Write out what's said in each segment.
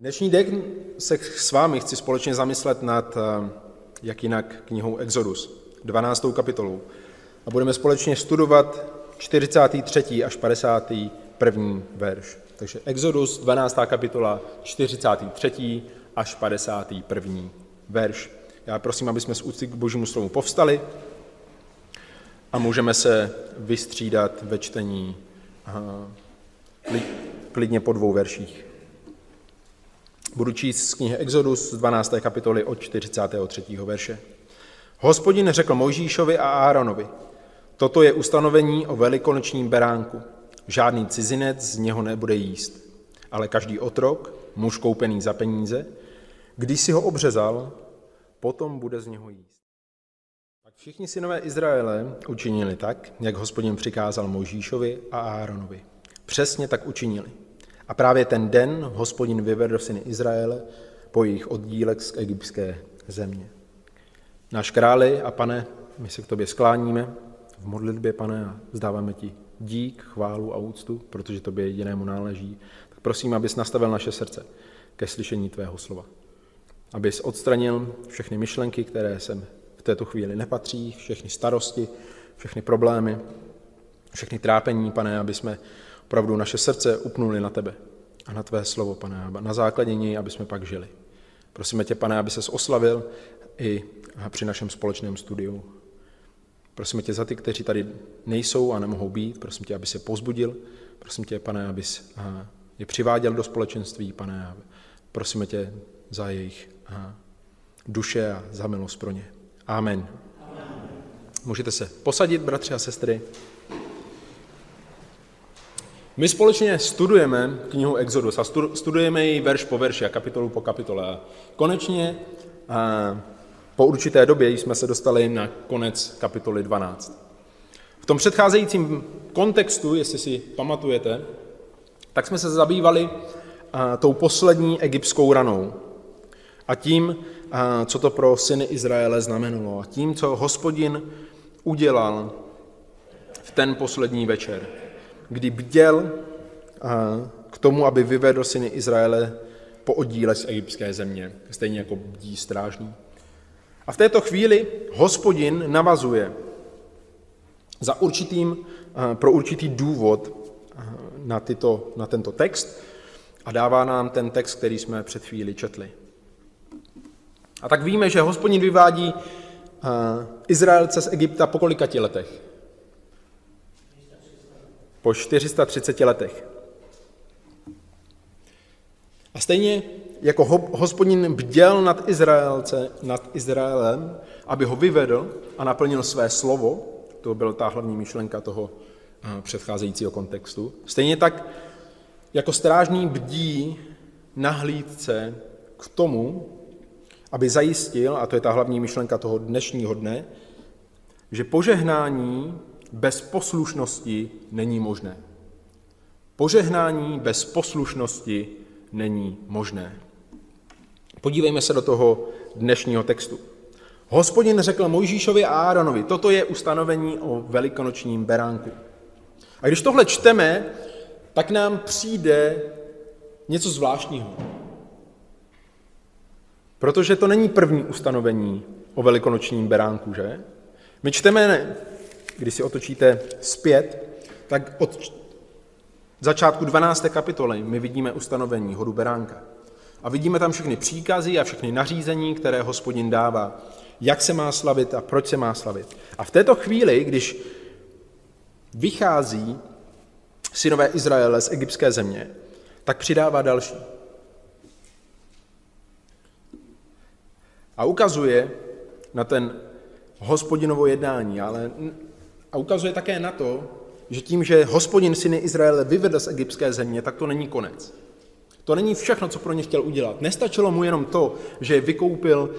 Dnešní den se s vámi chci společně zamyslet nad, eh, jak jinak, knihou Exodus, 12. kapitolou. A budeme společně studovat 43. až 51. verš. Takže Exodus, 12. kapitola, 43. až 51. verš. Já prosím, aby jsme z úcty k božímu slovu povstali a můžeme se vystřídat ve čtení eh, klidně po dvou verších. Budu číst z knihy Exodus z 12. kapitoly od 43. verše. Hospodin řekl Mojžíšovi a Áronovi, toto je ustanovení o velikonočním beránku. Žádný cizinec z něho nebude jíst, ale každý otrok, muž koupený za peníze, když si ho obřezal, potom bude z něho jíst. Pak všichni synové Izraele učinili tak, jak hospodin přikázal Mojžíšovi a Áronovi. Přesně tak učinili. A právě ten den hospodin vyvedl syny Izraele po jejich oddílek z egyptské země. Náš králi a pane, my se k tobě skláníme v modlitbě, pane, a vzdáváme ti dík, chválu a úctu, protože tobě jedinému náleží. Tak prosím, abys nastavil naše srdce ke slyšení tvého slova. Abys odstranil všechny myšlenky, které sem v této chvíli nepatří, všechny starosti, všechny problémy, všechny trápení, pane, aby jsme opravdu naše srdce upnuli na tebe a na tvé slovo, pane, na základě něj, aby jsme pak žili. Prosíme tě, pane, aby ses oslavil i při našem společném studiu. Prosíme tě za ty, kteří tady nejsou a nemohou být, prosím tě, aby se pozbudil, prosím tě, pane, abys je přiváděl do společenství, pane, prosíme tě za jejich duše a za milost pro ně. Amen. Amen. Můžete se posadit, bratři a sestry. My společně studujeme knihu Exodus a studujeme ji verš po verši a kapitolu po kapitole. A konečně po určité době jsme se dostali na konec kapitoly 12. V tom předcházejícím kontextu, jestli si pamatujete, tak jsme se zabývali tou poslední egyptskou ranou a tím, co to pro syny Izraele znamenalo a tím, co hospodin udělal v ten poslední večer kdy bděl k tomu, aby vyvedl syny Izraele po oddíle z egyptské země, stejně jako bdí strážný. A v této chvíli hospodin navazuje za určitým, pro určitý důvod na, tyto, na tento text a dává nám ten text, který jsme před chvíli četli. A tak víme, že hospodin vyvádí Izraelce z Egypta po kolikati letech? Po 430 letech. A stejně jako hospodin bděl nad, Izraelce, nad Izraelem, aby ho vyvedl a naplnil své slovo, to byla ta hlavní myšlenka toho eh, předcházejícího kontextu, stejně tak jako strážný bdí na hlídce k tomu, aby zajistil, a to je ta hlavní myšlenka toho dnešního dne, že požehnání bez poslušnosti není možné. Požehnání bez poslušnosti není možné. Podívejme se do toho dnešního textu. Hospodin řekl Mojžíšovi a Áronovi, toto je ustanovení o velikonočním beránku. A když tohle čteme, tak nám přijde něco zvláštního. Protože to není první ustanovení o velikonočním beránku, že? My čteme když si otočíte zpět, tak od začátku 12. kapitoly my vidíme ustanovení hodu beránka. A vidíme tam všechny příkazy a všechny nařízení, které hospodin dává, jak se má slavit a proč se má slavit. A v této chvíli, když vychází synové Izraele z egyptské země, tak přidává další. A ukazuje na ten hospodinovo jednání, ale a ukazuje také na to, že tím, že hospodin syny Izraele vyvedl z egyptské země, tak to není konec. To není všechno, co pro ně chtěl udělat. Nestačilo mu jenom to, že je vykoupil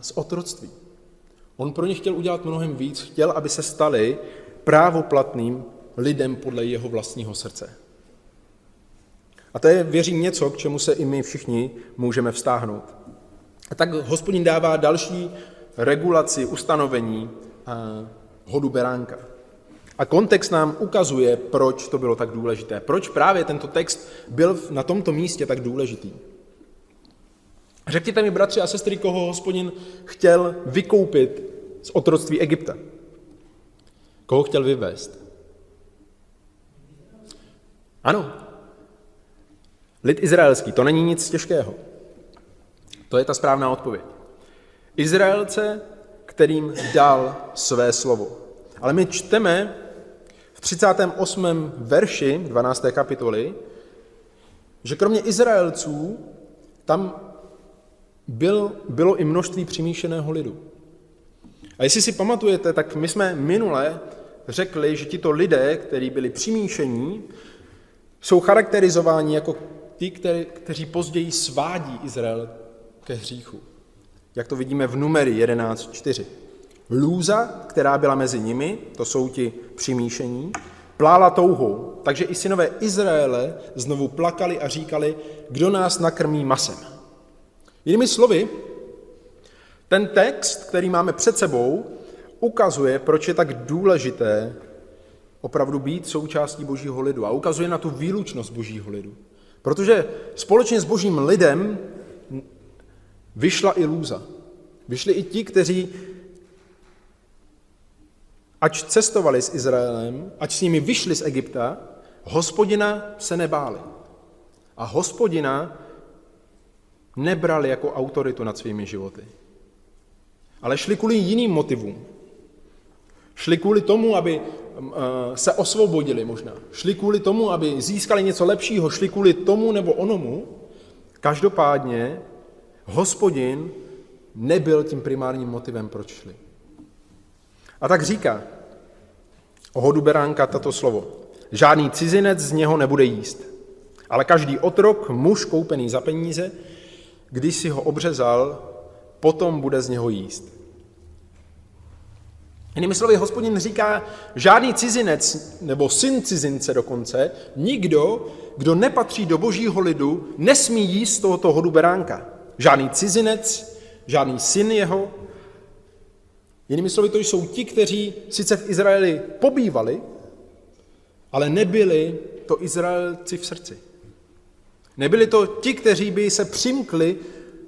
z otroctví. On pro ně chtěl udělat mnohem víc. Chtěl, aby se stali právoplatným lidem podle jeho vlastního srdce. A to je, věřím, něco, k čemu se i my všichni můžeme vztáhnout. A tak hospodin dává další regulaci, ustanovení hodu beránka. A kontext nám ukazuje, proč to bylo tak důležité. Proč právě tento text byl na tomto místě tak důležitý. Řekněte mi, bratři a sestry, koho hospodin chtěl vykoupit z otroctví Egypta. Koho chtěl vyvést? Ano, lid izraelský, to není nic těžkého. To je ta správná odpověď. Izraelce, kterým dal své slovo. Ale my čteme v 38. verši 12. kapitoly, že kromě Izraelců tam byl, bylo i množství přimíšeného lidu. A jestli si pamatujete, tak my jsme minule řekli, že tito lidé, kteří byli přimíšení, jsou charakterizováni jako který, kteří později svádí Izrael ke hříchu. Jak to vidíme v numery 11.4. Lůza, která byla mezi nimi, to jsou ti přimíšení, plála touhou, takže i synové Izraele znovu plakali a říkali, kdo nás nakrmí masem. Jinými slovy, ten text, který máme před sebou, ukazuje, proč je tak důležité opravdu být součástí božího lidu a ukazuje na tu výlučnost božího lidu. Protože společně s božím lidem vyšla i lůza. Vyšli i ti, kteří ač cestovali s Izraelem, ač s nimi vyšli z Egypta, hospodina se nebáli. A hospodina nebrali jako autoritu nad svými životy. Ale šli kvůli jiným motivům. Šli kvůli tomu, aby uh, se osvobodili možná. Šli kvůli tomu, aby získali něco lepšího. Šli kvůli tomu nebo onomu. Každopádně hospodin nebyl tím primárním motivem, proč šli. A tak říká o hodu beránka tato slovo. Žádný cizinec z něho nebude jíst, ale každý otrok, muž koupený za peníze, když si ho obřezal, potom bude z něho jíst. Jinými slovy, hospodin říká, žádný cizinec, nebo syn cizince dokonce, nikdo, kdo nepatří do božího lidu, nesmí jíst tohoto hodu beránka. Žádný cizinec, žádný syn jeho. Jinými slovy, to jsou ti, kteří sice v Izraeli pobývali, ale nebyli to Izraelci v srdci. Nebyli to ti, kteří by se přimkli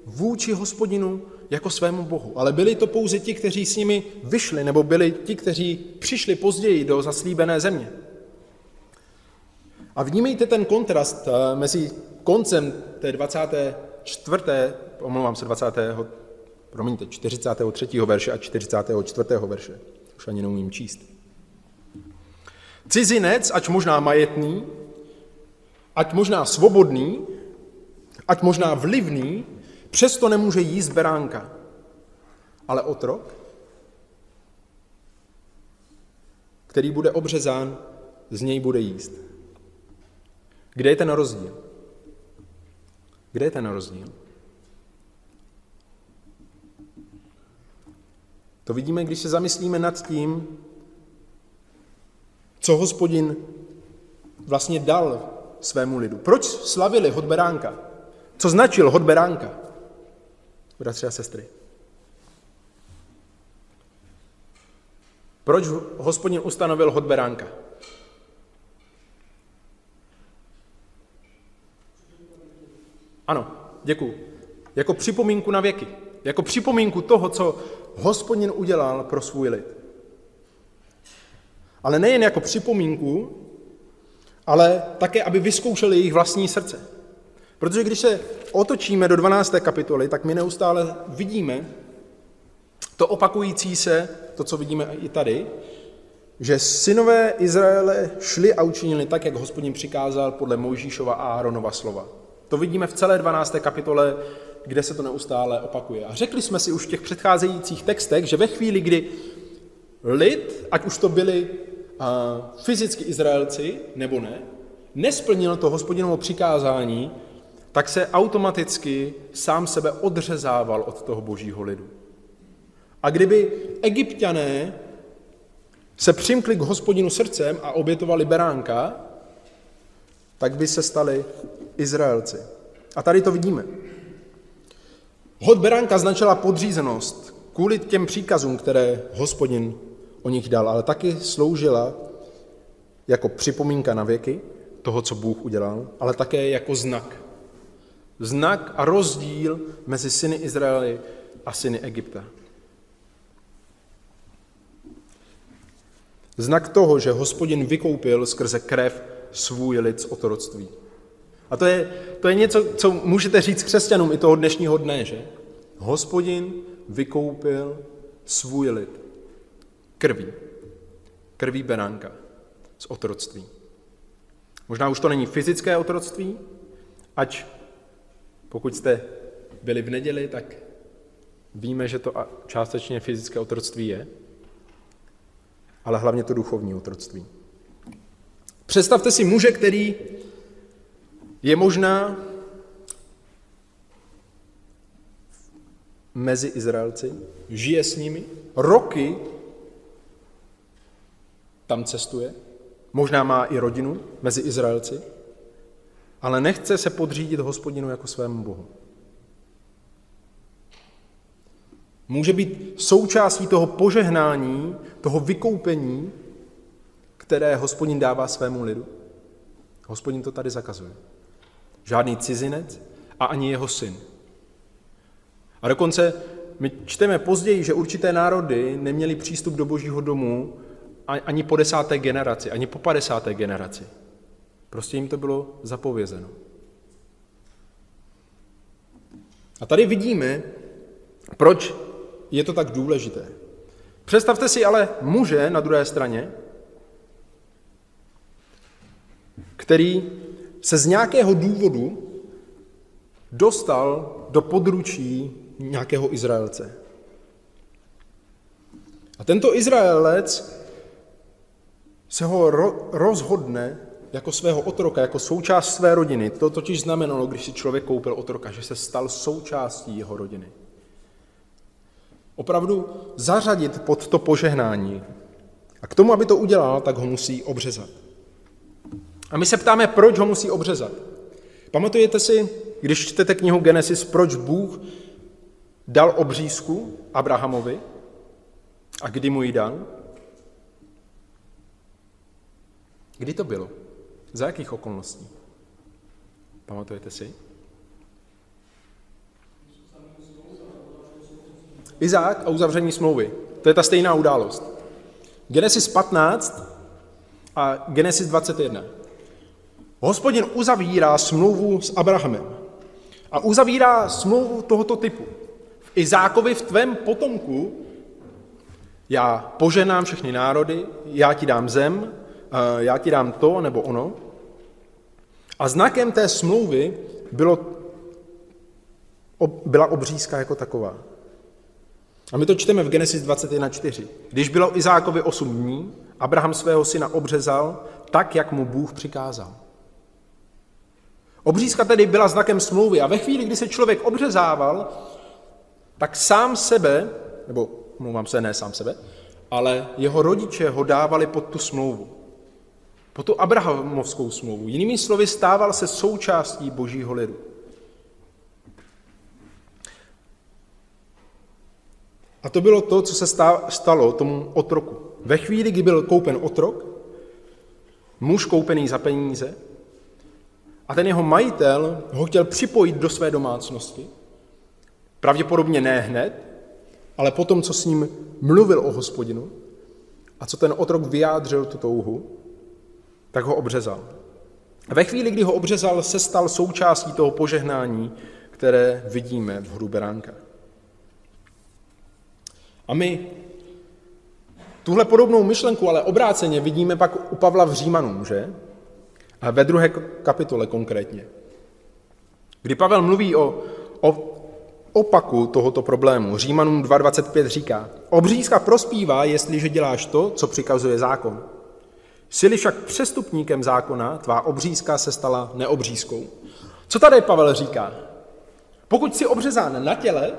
vůči hospodinu jako svému Bohu, ale byli to pouze ti, kteří s nimi vyšli, nebo byli ti, kteří přišli později do zaslíbené země. A vnímejte ten kontrast eh, mezi koncem té 24. omlouvám se 20. promiňte, 43. verše a 44. verše. Už ani neumím číst. Cizinec, ať možná majetný, ať možná svobodný, ať možná vlivný, přesto nemůže jíst beránka. Ale otrok, který bude obřezán, z něj bude jíst. Kde je ten rozdíl? Kde je ten rozdíl? To vidíme, když se zamyslíme nad tím, co hospodin vlastně dal svému lidu. Proč slavili hod beránka? Co značil hod beránka? Bratři a sestry. Proč hospodin ustanovil hod beránka? Ano, děkuji. Jako připomínku na věky. Jako připomínku toho, co hospodin udělal pro svůj lid. Ale nejen jako připomínku, ale také, aby vyzkoušeli jejich vlastní srdce. Protože když se otočíme do 12. kapitoly, tak my neustále vidíme to opakující se, to, co vidíme i tady, že synové Izraele šli a učinili tak, jak hospodin přikázal podle Mojžíšova a Áronova slova. To vidíme v celé 12. kapitole, kde se to neustále opakuje. A řekli jsme si už v těch předcházejících textech, že ve chvíli, kdy lid, ať už to byli fyzicky Izraelci nebo ne, nesplnil to hospodinovo přikázání, tak se automaticky sám sebe odřezával od toho božího lidu. A kdyby egyptiané se přimkli k hospodinu srdcem a obětovali beránka, tak by se stali Izraelci. A tady to vidíme. Hod beránka značila podřízenost kvůli těm příkazům, které hospodin o nich dal, ale taky sloužila jako připomínka na věky toho, co Bůh udělal, ale také jako znak. Znak a rozdíl mezi syny Izraeli a syny Egypta. Znak toho, že hospodin vykoupil skrze krev svůj lid z otroctví. A to je, to je něco, co můžete říct křesťanům i toho dnešního dne, že? Hospodin vykoupil svůj lid krví. Krví beránka z otroctví. Možná už to není fyzické otroctví, ať pokud jste byli v neděli, tak víme, že to částečně fyzické otroctví je, ale hlavně to duchovní otroctví. Představte si muže, který je možná mezi Izraelci, žije s nimi, roky tam cestuje, možná má i rodinu mezi Izraelci, ale nechce se podřídit hospodinu jako svému Bohu. Může být součástí toho požehnání, toho vykoupení, které hospodin dává svému lidu. Hospodin to tady zakazuje. Žádný cizinec a ani jeho syn. A dokonce my čteme později, že určité národy neměly přístup do božího domu ani po desáté generaci, ani po padesáté generaci. Prostě jim to bylo zapovězeno. A tady vidíme, proč je to tak důležité. Představte si ale muže na druhé straně, který se z nějakého důvodu dostal do područí nějakého Izraelce. A tento Izraelec se ho rozhodne jako svého otroka, jako součást své rodiny. To totiž znamenalo, když si člověk koupil otroka, že se stal součástí jeho rodiny. Opravdu zařadit pod to požehnání. A k tomu, aby to udělal, tak ho musí obřezat. A my se ptáme, proč ho musí obřezat. Pamatujete si, když čtete knihu Genesis, proč Bůh dal obřízku Abrahamovi a kdy mu ji dal? Kdy to bylo? Za jakých okolností? Pamatujete si? Izák a uzavření smlouvy. To je ta stejná událost. Genesis 15 a Genesis 21. Hospodin uzavírá smlouvu s Abrahamem. A uzavírá smlouvu tohoto typu. V Izákovi v tvém potomku já poženám všechny národy, já ti dám zem, já ti dám to nebo ono. A znakem té smlouvy bylo, byla obřízka jako taková. A my to čteme v Genesis 21.4. Když bylo Izákovi 8 dní, Abraham svého syna obřezal tak, jak mu Bůh přikázal. Obřízka tedy byla znakem smlouvy a ve chvíli, kdy se člověk obřezával, tak sám sebe, nebo mluvám se, ne sám sebe, ale jeho rodiče ho dávali pod tu smlouvu. Pod tu Abrahamovskou smlouvu. Jinými slovy, stával se součástí božího lidu. A to bylo to, co se stalo tomu otroku. Ve chvíli, kdy byl koupen otrok, muž koupený za peníze, a ten jeho majitel ho chtěl připojit do své domácnosti, pravděpodobně ne hned, ale potom, co s ním mluvil o hospodinu a co ten otrok vyjádřil tu touhu, tak ho obřezal. A ve chvíli, kdy ho obřezal, se stal součástí toho požehnání, které vidíme v hru beránka. A my tuhle podobnou myšlenku, ale obráceně, vidíme pak u Pavla v Římanům, že? Ve druhé kapitole konkrétně. Kdy Pavel mluví o, o opaku tohoto problému. Římanům 2.25 říká, obřízka prospívá, jestliže děláš to, co přikazuje zákon. Sili však přestupníkem zákona, tvá obřízka se stala neobřízkou. Co tady Pavel říká? Pokud jsi obřezán na těle,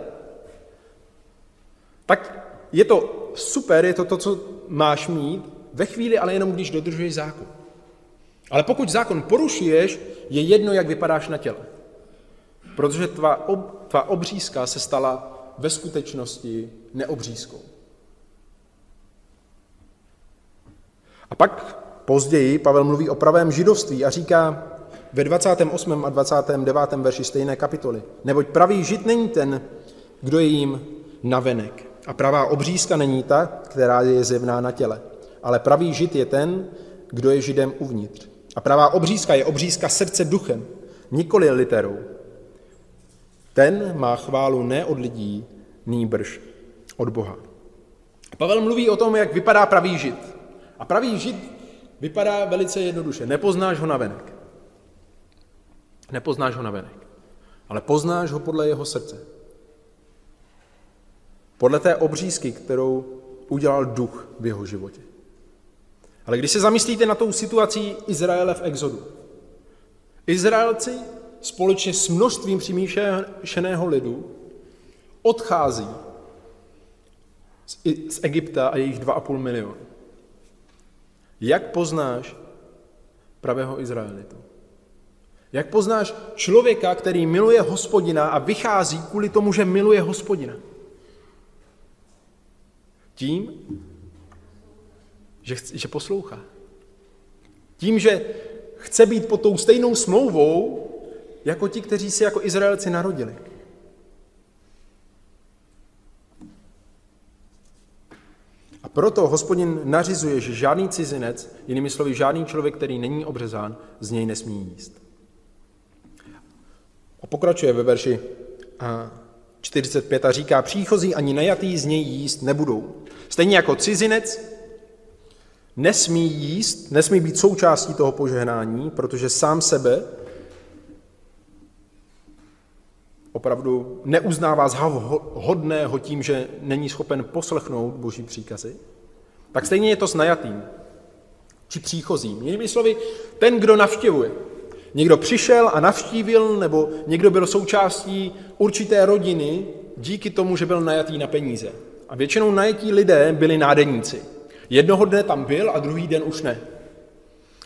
tak je to super, je to to, co máš mít, ve chvíli ale jenom, když dodržuješ zákon. Ale pokud zákon porušuješ, je jedno, jak vypadáš na těle. Protože tvá, ob, tvá obřízka se stala ve skutečnosti neobřízkou. A pak později Pavel mluví o pravém židovství a říká ve 28. a 29. verši stejné kapitoly. Neboť pravý žid není ten, kdo je jim navenek. A pravá obřízka není ta, která je zjevná na těle. Ale pravý žid je ten, kdo je židem uvnitř. A pravá obřízka je obřízka srdce duchem, nikoli literou. Ten má chválu ne od lidí, nýbrž od Boha. Pavel mluví o tom, jak vypadá pravý žid. A pravý žid vypadá velice jednoduše. Nepoznáš ho na venek. Nepoznáš ho na venek. Ale poznáš ho podle jeho srdce. Podle té obřízky, kterou udělal duch v jeho životě. Ale když se zamyslíte na tou situací Izraele v Exodu, Izraelci společně s množstvím přimíšeného lidu odchází z Egypta a jejich 2,5 milionu. Jak poznáš pravého Izraelitu? Jak poznáš člověka, který miluje hospodina a vychází kvůli tomu, že miluje hospodina? Tím, že, že poslouchá. Tím, že chce být pod tou stejnou smlouvou, jako ti, kteří si jako Izraelci narodili. A proto hospodin nařizuje, že žádný cizinec, jinými slovy žádný člověk, který není obřezán, z něj nesmí jíst. A pokračuje ve verši 45 a říká, příchozí ani najatý z něj jíst nebudou. Stejně jako cizinec nesmí jíst, nesmí být součástí toho požehnání, protože sám sebe opravdu neuznává za hodného tím, že není schopen poslechnout boží příkazy, tak stejně je to s najatým či příchozím. Jinými slovy, ten, kdo navštěvuje. Někdo přišel a navštívil, nebo někdo byl součástí určité rodiny díky tomu, že byl najatý na peníze. A většinou najetí lidé byli nádeníci. Jednoho dne tam byl a druhý den už ne.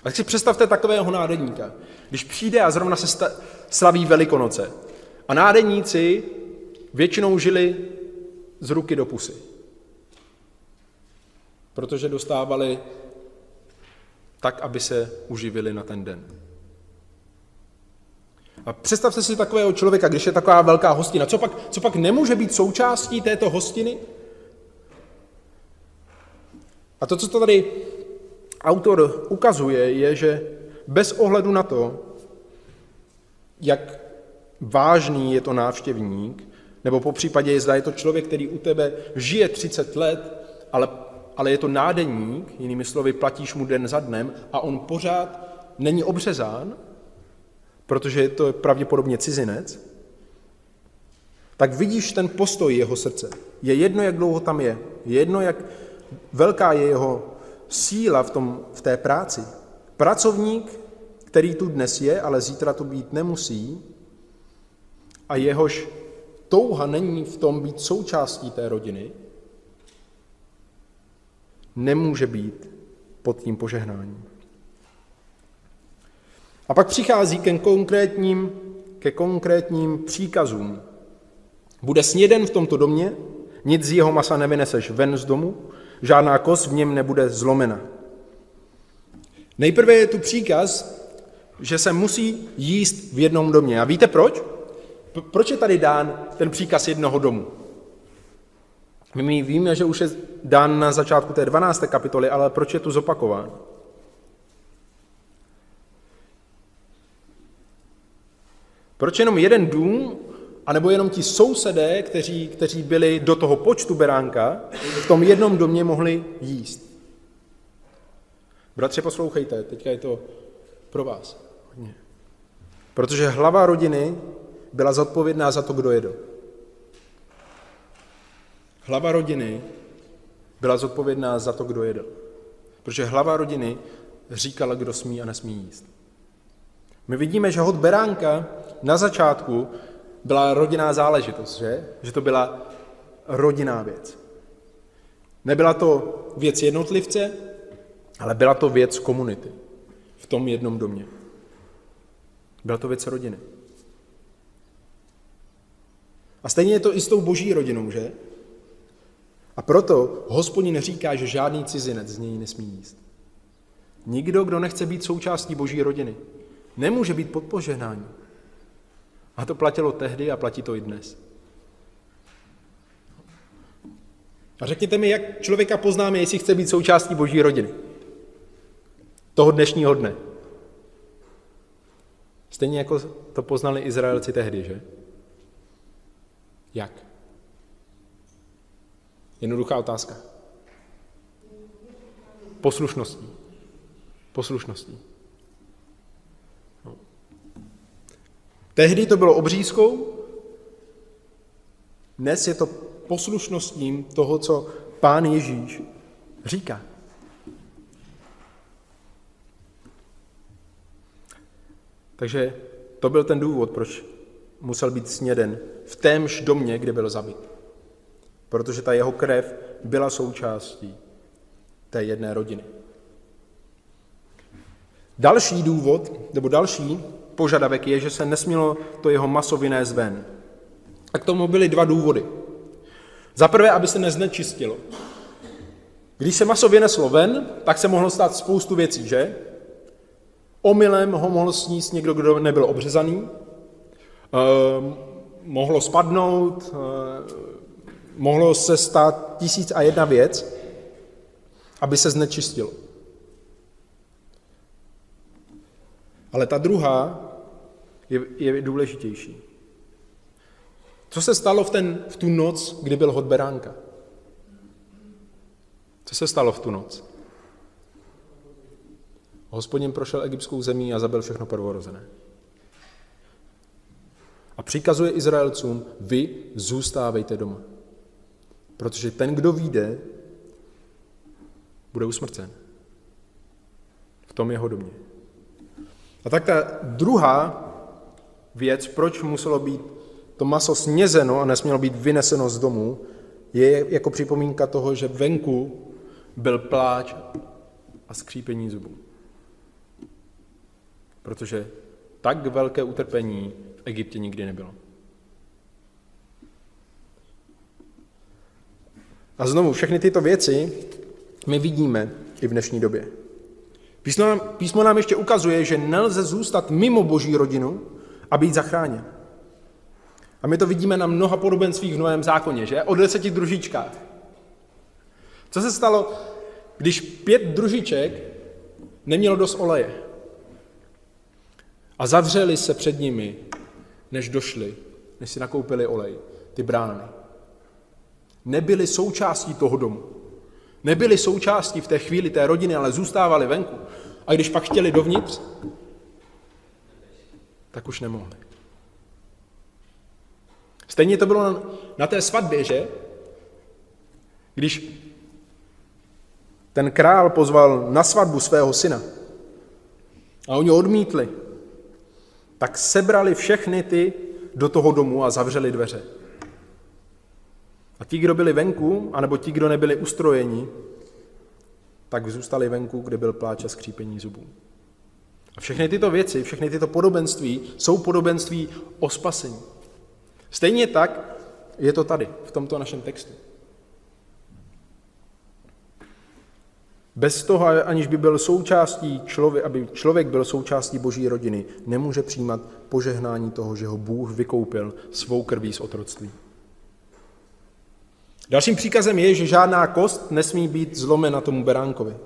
A tak si představte takového nádeníka. Když přijde a zrovna se slaví Velikonoce a nádeníci většinou žili z ruky do pusy. Protože dostávali tak, aby se uživili na ten den. A představte si takového člověka, když je taková velká hostina. Co pak, co pak nemůže být součástí této hostiny? A to, co to tady autor ukazuje, je, že bez ohledu na to, jak vážný je to návštěvník, nebo po případě, zda je to člověk, který u tebe žije 30 let, ale, ale je to nádeník, jinými slovy, platíš mu den za dnem a on pořád není obřezán, protože je to pravděpodobně cizinec, tak vidíš ten postoj jeho srdce. Je jedno, jak dlouho tam je. Je jedno, jak velká je jeho síla v, tom, v té práci. Pracovník, který tu dnes je, ale zítra tu být nemusí, a jehož touha není v tom být součástí té rodiny, nemůže být pod tím požehnáním. A pak přichází ke konkrétním, ke konkrétním příkazům. Bude sněden v tomto domě, nic z jeho masa nevyneseš ven z domu, žádná kost v něm nebude zlomena. Nejprve je tu příkaz, že se musí jíst v jednom domě. A víte proč? Proč je tady dán ten příkaz jednoho domu? My víme, že už je dán na začátku té 12. kapitoly, ale proč je tu zopakován? Proč jenom jeden dům, anebo jenom ti sousedé, kteří, kteří byli do toho počtu beránka, v tom jednom domě mohli jíst? Bratře, poslouchejte, teďka je to pro vás. Protože hlava rodiny byla zodpovědná za to, kdo jedl. Hlava rodiny byla zodpovědná za to, kdo jedl. Protože hlava rodiny říkala, kdo smí a nesmí jíst. My vidíme, že hod beránka na začátku byla rodinná záležitost, že? Že to byla rodinná věc. Nebyla to věc jednotlivce, ale byla to věc komunity v tom jednom domě. Byla to věc rodiny. A stejně je to i s tou boží rodinou, že? A proto hospodin říká, že žádný cizinec z něj nesmí jíst. Nikdo, kdo nechce být součástí boží rodiny, Nemůže být pod požehnáním. A to platilo tehdy a platí to i dnes. A řekněte mi, jak člověka poznáme, jestli chce být součástí boží rodiny. Toho dnešního dne. Stejně jako to poznali Izraelci tehdy, že? Jak? Jednoduchá otázka. Poslušností. Poslušností. Tehdy to bylo obřízkou, dnes je to poslušnostím toho, co pán Ježíš říká. Takže to byl ten důvod, proč musel být sněden v témž domě, kde byl zabit. Protože ta jeho krev byla součástí té jedné rodiny. Další důvod, nebo další požadavek je, že se nesmělo to jeho maso vynést ven. A k tomu byly dva důvody. Za prvé, aby se neznečistilo. Když se maso vyneslo ven, tak se mohlo stát spoustu věcí, že? Omylem ho mohl sníst někdo, kdo nebyl obřezaný, eh, mohlo spadnout, eh, mohlo se stát tisíc a jedna věc, aby se znečistilo. Ale ta druhá je, je důležitější. Co se stalo v, ten, v tu noc, kdy byl hod beránka? Co se stalo v tu noc? Hospodin prošel egyptskou zemí a zabil všechno prvorozené. A přikazuje Izraelcům, vy zůstávejte doma. Protože ten, kdo vyjde, bude usmrcen. V tom jeho domě. A tak ta druhá věc, proč muselo být to maso snězeno a nesmělo být vyneseno z domu, je jako připomínka toho, že venku byl pláč a skřípení zubů. Protože tak velké utrpení v Egyptě nikdy nebylo. A znovu, všechny tyto věci my vidíme i v dnešní době. Písmo nám, písmo nám ještě ukazuje, že nelze zůstat mimo boží rodinu a být zachráněn. A my to vidíme na mnoha podobenstvích v Novém zákoně, že? O deseti družičkách. Co se stalo, když pět družiček nemělo dost oleje? A zavřeli se před nimi, než došli, než si nakoupili olej, ty brány. Nebyli součástí toho domu. Nebyli součástí v té chvíli té rodiny, ale zůstávali venku. A když pak chtěli dovnitř, tak už nemohli. Stejně to bylo na, na té svatbě, že? Když ten král pozval na svatbu svého syna a oni odmítli, tak sebrali všechny ty do toho domu a zavřeli dveře. A ti, kdo byli venku, anebo ti, kdo nebyli ustrojeni, tak zůstali venku, kde byl pláč a skřípení zubů. A všechny tyto věci, všechny tyto podobenství jsou podobenství o spasení. Stejně tak je to tady, v tomto našem textu. Bez toho, aniž by byl součástí člověk, aby člověk byl součástí boží rodiny, nemůže přijímat požehnání toho, že ho Bůh vykoupil svou krví z otroctví. Dalším příkazem je, že žádná kost nesmí být zlomena tomu beránkovi.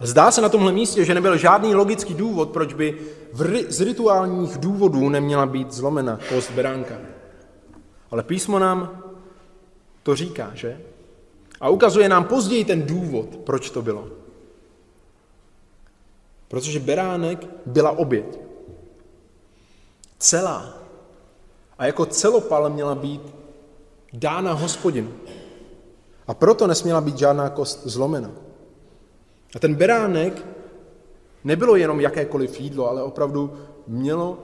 Zdá se na tomhle místě, že nebyl žádný logický důvod, proč by v, z rituálních důvodů neměla být zlomena kost beránka. Ale písmo nám to říká, že? A ukazuje nám později ten důvod, proč to bylo. Protože beránek byla oběť. Celá. A jako celopal měla být dána hospodinu. A proto nesměla být žádná kost zlomena. A ten beránek nebylo jenom jakékoliv jídlo, ale opravdu mělo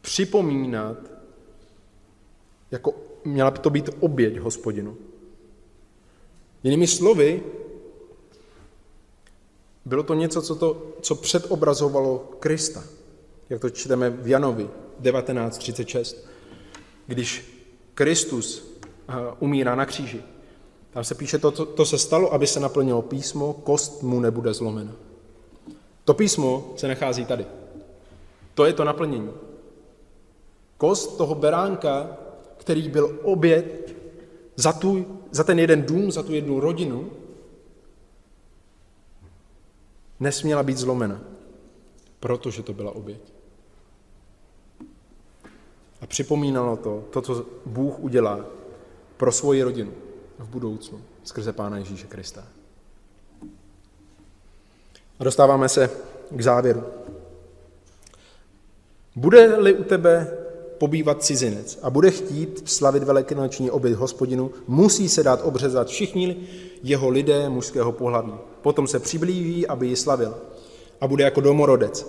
připomínat, jako měla by to být oběť hospodinu. Jinými slovy, bylo to něco, co, to, co předobrazovalo Krista, jak to čteme v Janovi 19.36, když Kristus eh, umírá na kříži. Tam se píše, to, to, to se stalo, aby se naplnilo písmo, kost mu nebude zlomena. To písmo se nachází tady. To je to naplnění. Kost toho beránka, který byl oběd za, tu, za ten jeden dům, za tu jednu rodinu, nesměla být zlomena, protože to byla oběť. A připomínalo to, to, co Bůh udělá pro svoji rodinu v budoucnu skrze Pána Ježíše Krista. A dostáváme se k závěru. Bude-li u tebe pobývat cizinec a bude chtít slavit velikonoční oběd hospodinu, musí se dát obřezat všichni jeho lidé mužského pohlaví. Potom se přiblíží, aby ji slavil a bude jako domorodec.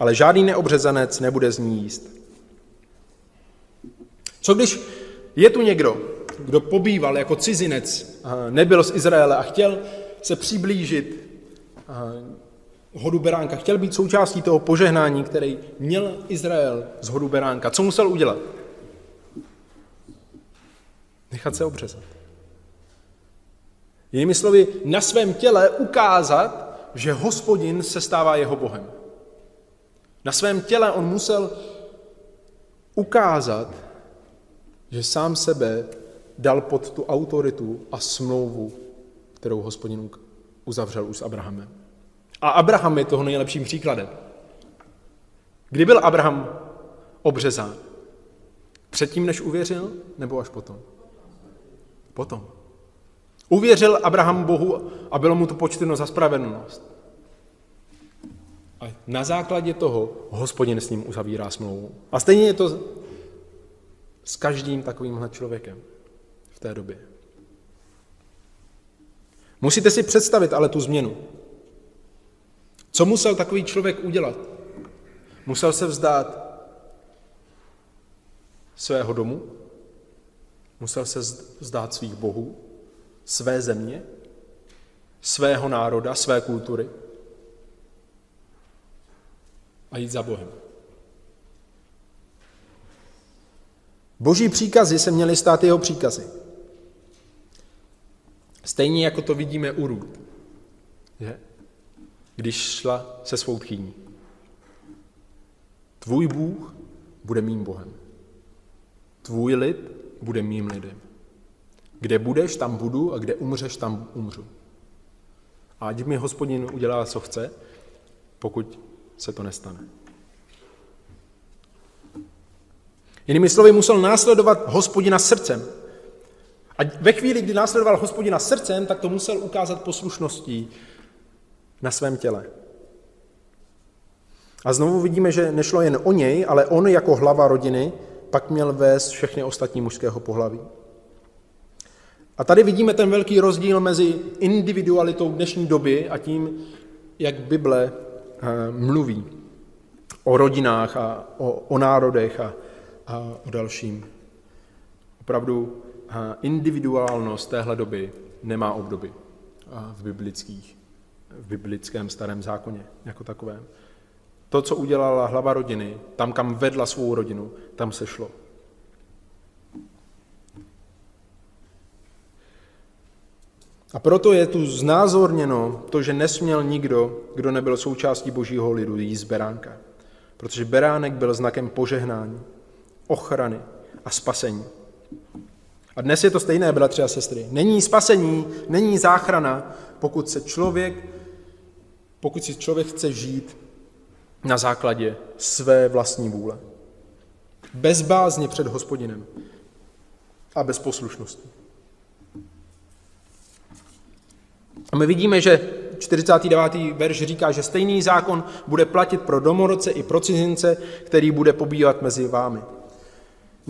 Ale žádný neobřezanec nebude z ní jíst. Co když je tu někdo, kdo pobýval jako cizinec, nebyl z Izraele a chtěl se přiblížit hodu beránka, chtěl být součástí toho požehnání, který měl Izrael z hodu beránka. Co musel udělat? Nechat se obřezat. Jinými slovy, na svém těle ukázat, že hospodin se stává jeho Bohem. Na svém těle on musel ukázat, že sám sebe dal pod tu autoritu a smlouvu, kterou hospodin uzavřel už s Abrahamem. A Abraham je toho nejlepším příkladem. Kdy byl Abraham obřezán? Předtím, než uvěřil, nebo až potom? Potom. Uvěřil Abraham Bohu a bylo mu to počteno za spravedlnost. A na základě toho hospodin s ním uzavírá smlouvu. A stejně je to s každým takovýmhle člověkem té době. Musíte si představit ale tu změnu. Co musel takový člověk udělat? Musel se vzdát svého domu, musel se vzdát svých bohů, své země, svého národa, své kultury a jít za Bohem. Boží příkazy se měly stát jeho příkazy. Stejně jako to vidíme u Růd, že? když šla se svou tchýní. Tvůj Bůh bude mým Bohem. Tvůj lid bude mým lidem. Kde budeš, tam budu a kde umřeš, tam umřu. A ať mi hospodin udělá, co chce, pokud se to nestane. Jinými slovy, musel následovat hospodina srdcem. A ve chvíli, kdy následoval hospodina srdcem, tak to musel ukázat poslušností na svém těle. A znovu vidíme, že nešlo jen o něj, ale on jako hlava rodiny pak měl vést všechny ostatní mužského pohlaví. A tady vidíme ten velký rozdíl mezi individualitou dnešní doby a tím, jak Bible eh, mluví o rodinách a o, o národech a, a o dalším. Opravdu individuálnost téhle doby nemá obdoby v biblických, v biblickém starém zákoně jako takovém. To, co udělala hlava rodiny, tam, kam vedla svou rodinu, tam se šlo. A proto je tu znázorněno to, že nesměl nikdo, kdo nebyl součástí božího lidu, jíst beránka. Protože beránek byl znakem požehnání, ochrany a spasení. A dnes je to stejné, bratři a sestry. Není spasení, není záchrana, pokud se člověk, pokud si člověk chce žít na základě své vlastní vůle. Bez bázně před hospodinem a bez poslušnosti. A my vidíme, že 49. verš říká, že stejný zákon bude platit pro domorodce i pro cizince, který bude pobývat mezi vámi.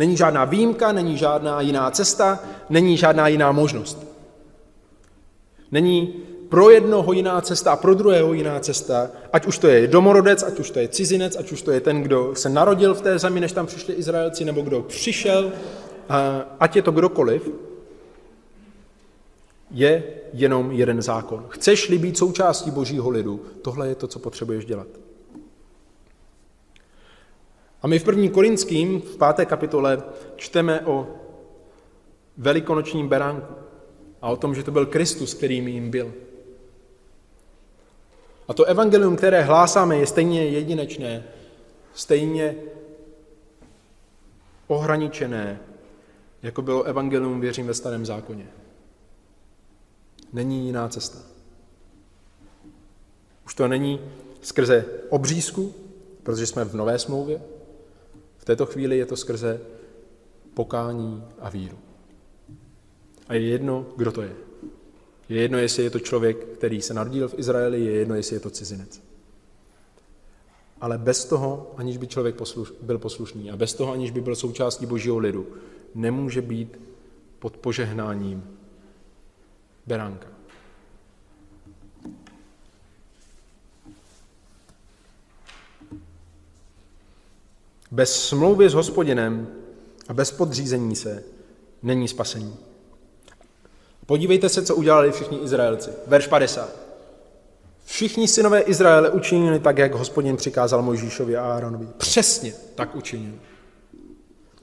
Není žádná výjimka, není žádná jiná cesta, není žádná jiná možnost. Není pro jednoho jiná cesta a pro druhého jiná cesta, ať už to je domorodec, ať už to je cizinec, ať už to je ten, kdo se narodil v té zemi, než tam přišli Izraelci, nebo kdo přišel, ať je to kdokoliv, je jenom jeden zákon. Chceš-li být součástí božího lidu, tohle je to, co potřebuješ dělat. A my v první Korinským, v páté kapitole, čteme o velikonočním beránku a o tom, že to byl Kristus, kterým jim byl. A to evangelium, které hlásáme, je stejně jedinečné, stejně ohraničené, jako bylo evangelium, věřím, ve starém zákoně. Není jiná cesta. Už to není skrze obřízku, protože jsme v nové smlouvě. Této chvíli je to skrze pokání a víru. A je jedno, kdo to je. Je jedno, jestli je to člověk, který se narodil v Izraeli, je jedno, jestli je to cizinec. Ale bez toho, aniž by člověk posluš, byl poslušný a bez toho, aniž by byl součástí božího lidu, nemůže být pod požehnáním beránka. Bez smlouvy s hospodinem a bez podřízení se není spasení. Podívejte se, co udělali všichni Izraelci. Verš 50. Všichni synové Izraele učinili tak, jak hospodin přikázal Mojžíšovi a Áronovi. Přesně tak učinili.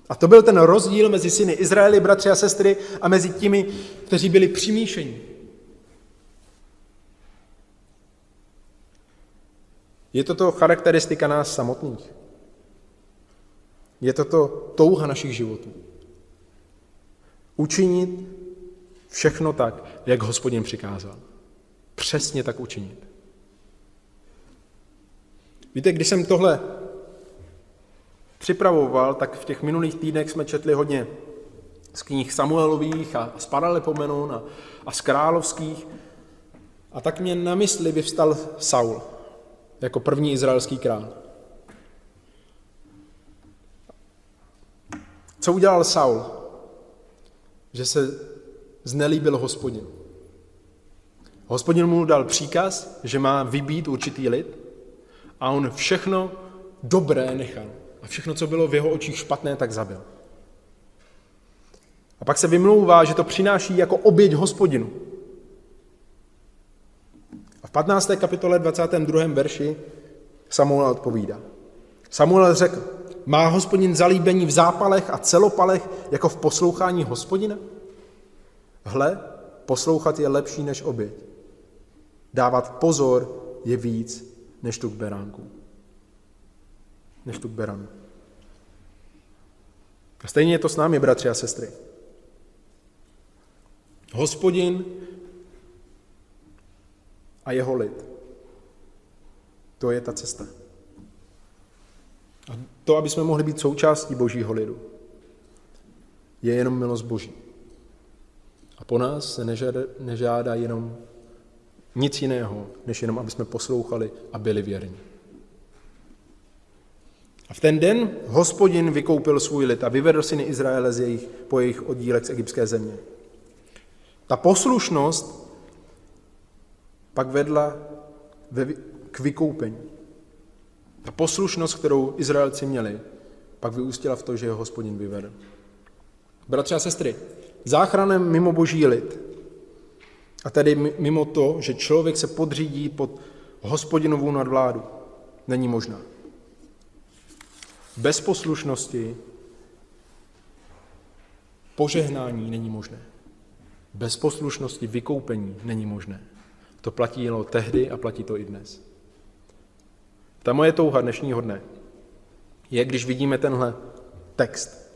A to byl ten rozdíl mezi syny Izraeli, bratři a sestry, a mezi těmi, kteří byli přimíšení. Je toto charakteristika nás samotných. Je toto touha našich životů. Učinit všechno tak, jak hospodin přikázal. Přesně tak učinit. Víte, když jsem tohle připravoval, tak v těch minulých týdnech jsme četli hodně z knih Samuelových a z Paralipomenun a, a z královských. A tak mě na mysli vyvstal Saul jako první izraelský král. Co udělal Saul? Že se znelíbil hospodin. Hospodin mu dal příkaz, že má vybít určitý lid a on všechno dobré nechal. A všechno, co bylo v jeho očích špatné, tak zabil. A pak se vymlouvá, že to přináší jako oběť hospodinu. A v 15. kapitole 22. verši Samuel odpovídá. Samuel řekl, má hospodin zalíbení v zápalech a celopalech jako v poslouchání hospodina? Hle, poslouchat je lepší než oběť. Dávat pozor je víc než tu k beránku. Než tu k beranu. A stejně je to s námi, bratři a sestry. Hospodin a jeho lid. To je ta cesta. A to, aby jsme mohli být součástí božího lidu, je jenom milost boží. A po nás se nežádá, nežádá jenom nic jiného, než jenom, aby jsme poslouchali a byli věrní. A v ten den hospodin vykoupil svůj lid a vyvedl syny Izraele z jejich, po jejich oddílech z egyptské země. Ta poslušnost pak vedla ve, k vykoupení. Ta poslušnost, kterou Izraelci měli, pak vyústila v to, že ho hospodin vyvedl. Bratři a sestry, záchranem mimo boží lid, a tedy mimo to, že člověk se podřídí pod hospodinovou nadvládu, není možná. Bez poslušnosti požehnání není možné. Bez poslušnosti vykoupení není možné. To platilo tehdy a platí to i dnes. Ta moje touha dnešního dne je, když vidíme tenhle text,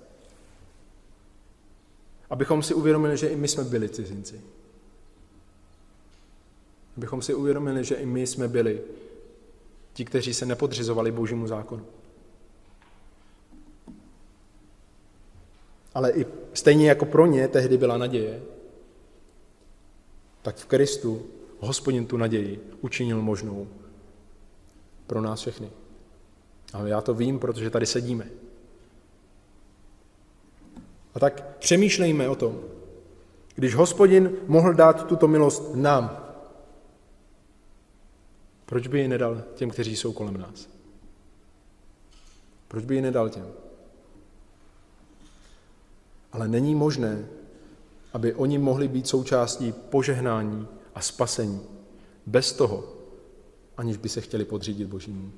abychom si uvědomili, že i my jsme byli cizinci. Abychom si uvědomili, že i my jsme byli ti, kteří se nepodřizovali božímu zákonu. Ale i stejně jako pro ně tehdy byla naděje, tak v Kristu hospodin tu naději učinil možnou pro nás všechny. A já to vím, protože tady sedíme. A tak přemýšlejme o tom, když hospodin mohl dát tuto milost nám, proč by ji nedal těm, kteří jsou kolem nás? Proč by ji nedal těm? Ale není možné, aby oni mohli být součástí požehnání a spasení bez toho, aniž by se chtěli podřídit Božímu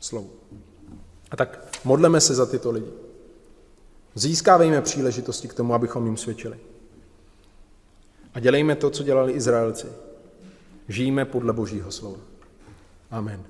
slovu. A tak modleme se za tyto lidi. Získávejme příležitosti k tomu, abychom jim svědčili. A dělejme to, co dělali Izraelci. žijeme podle Božího slova. Amen.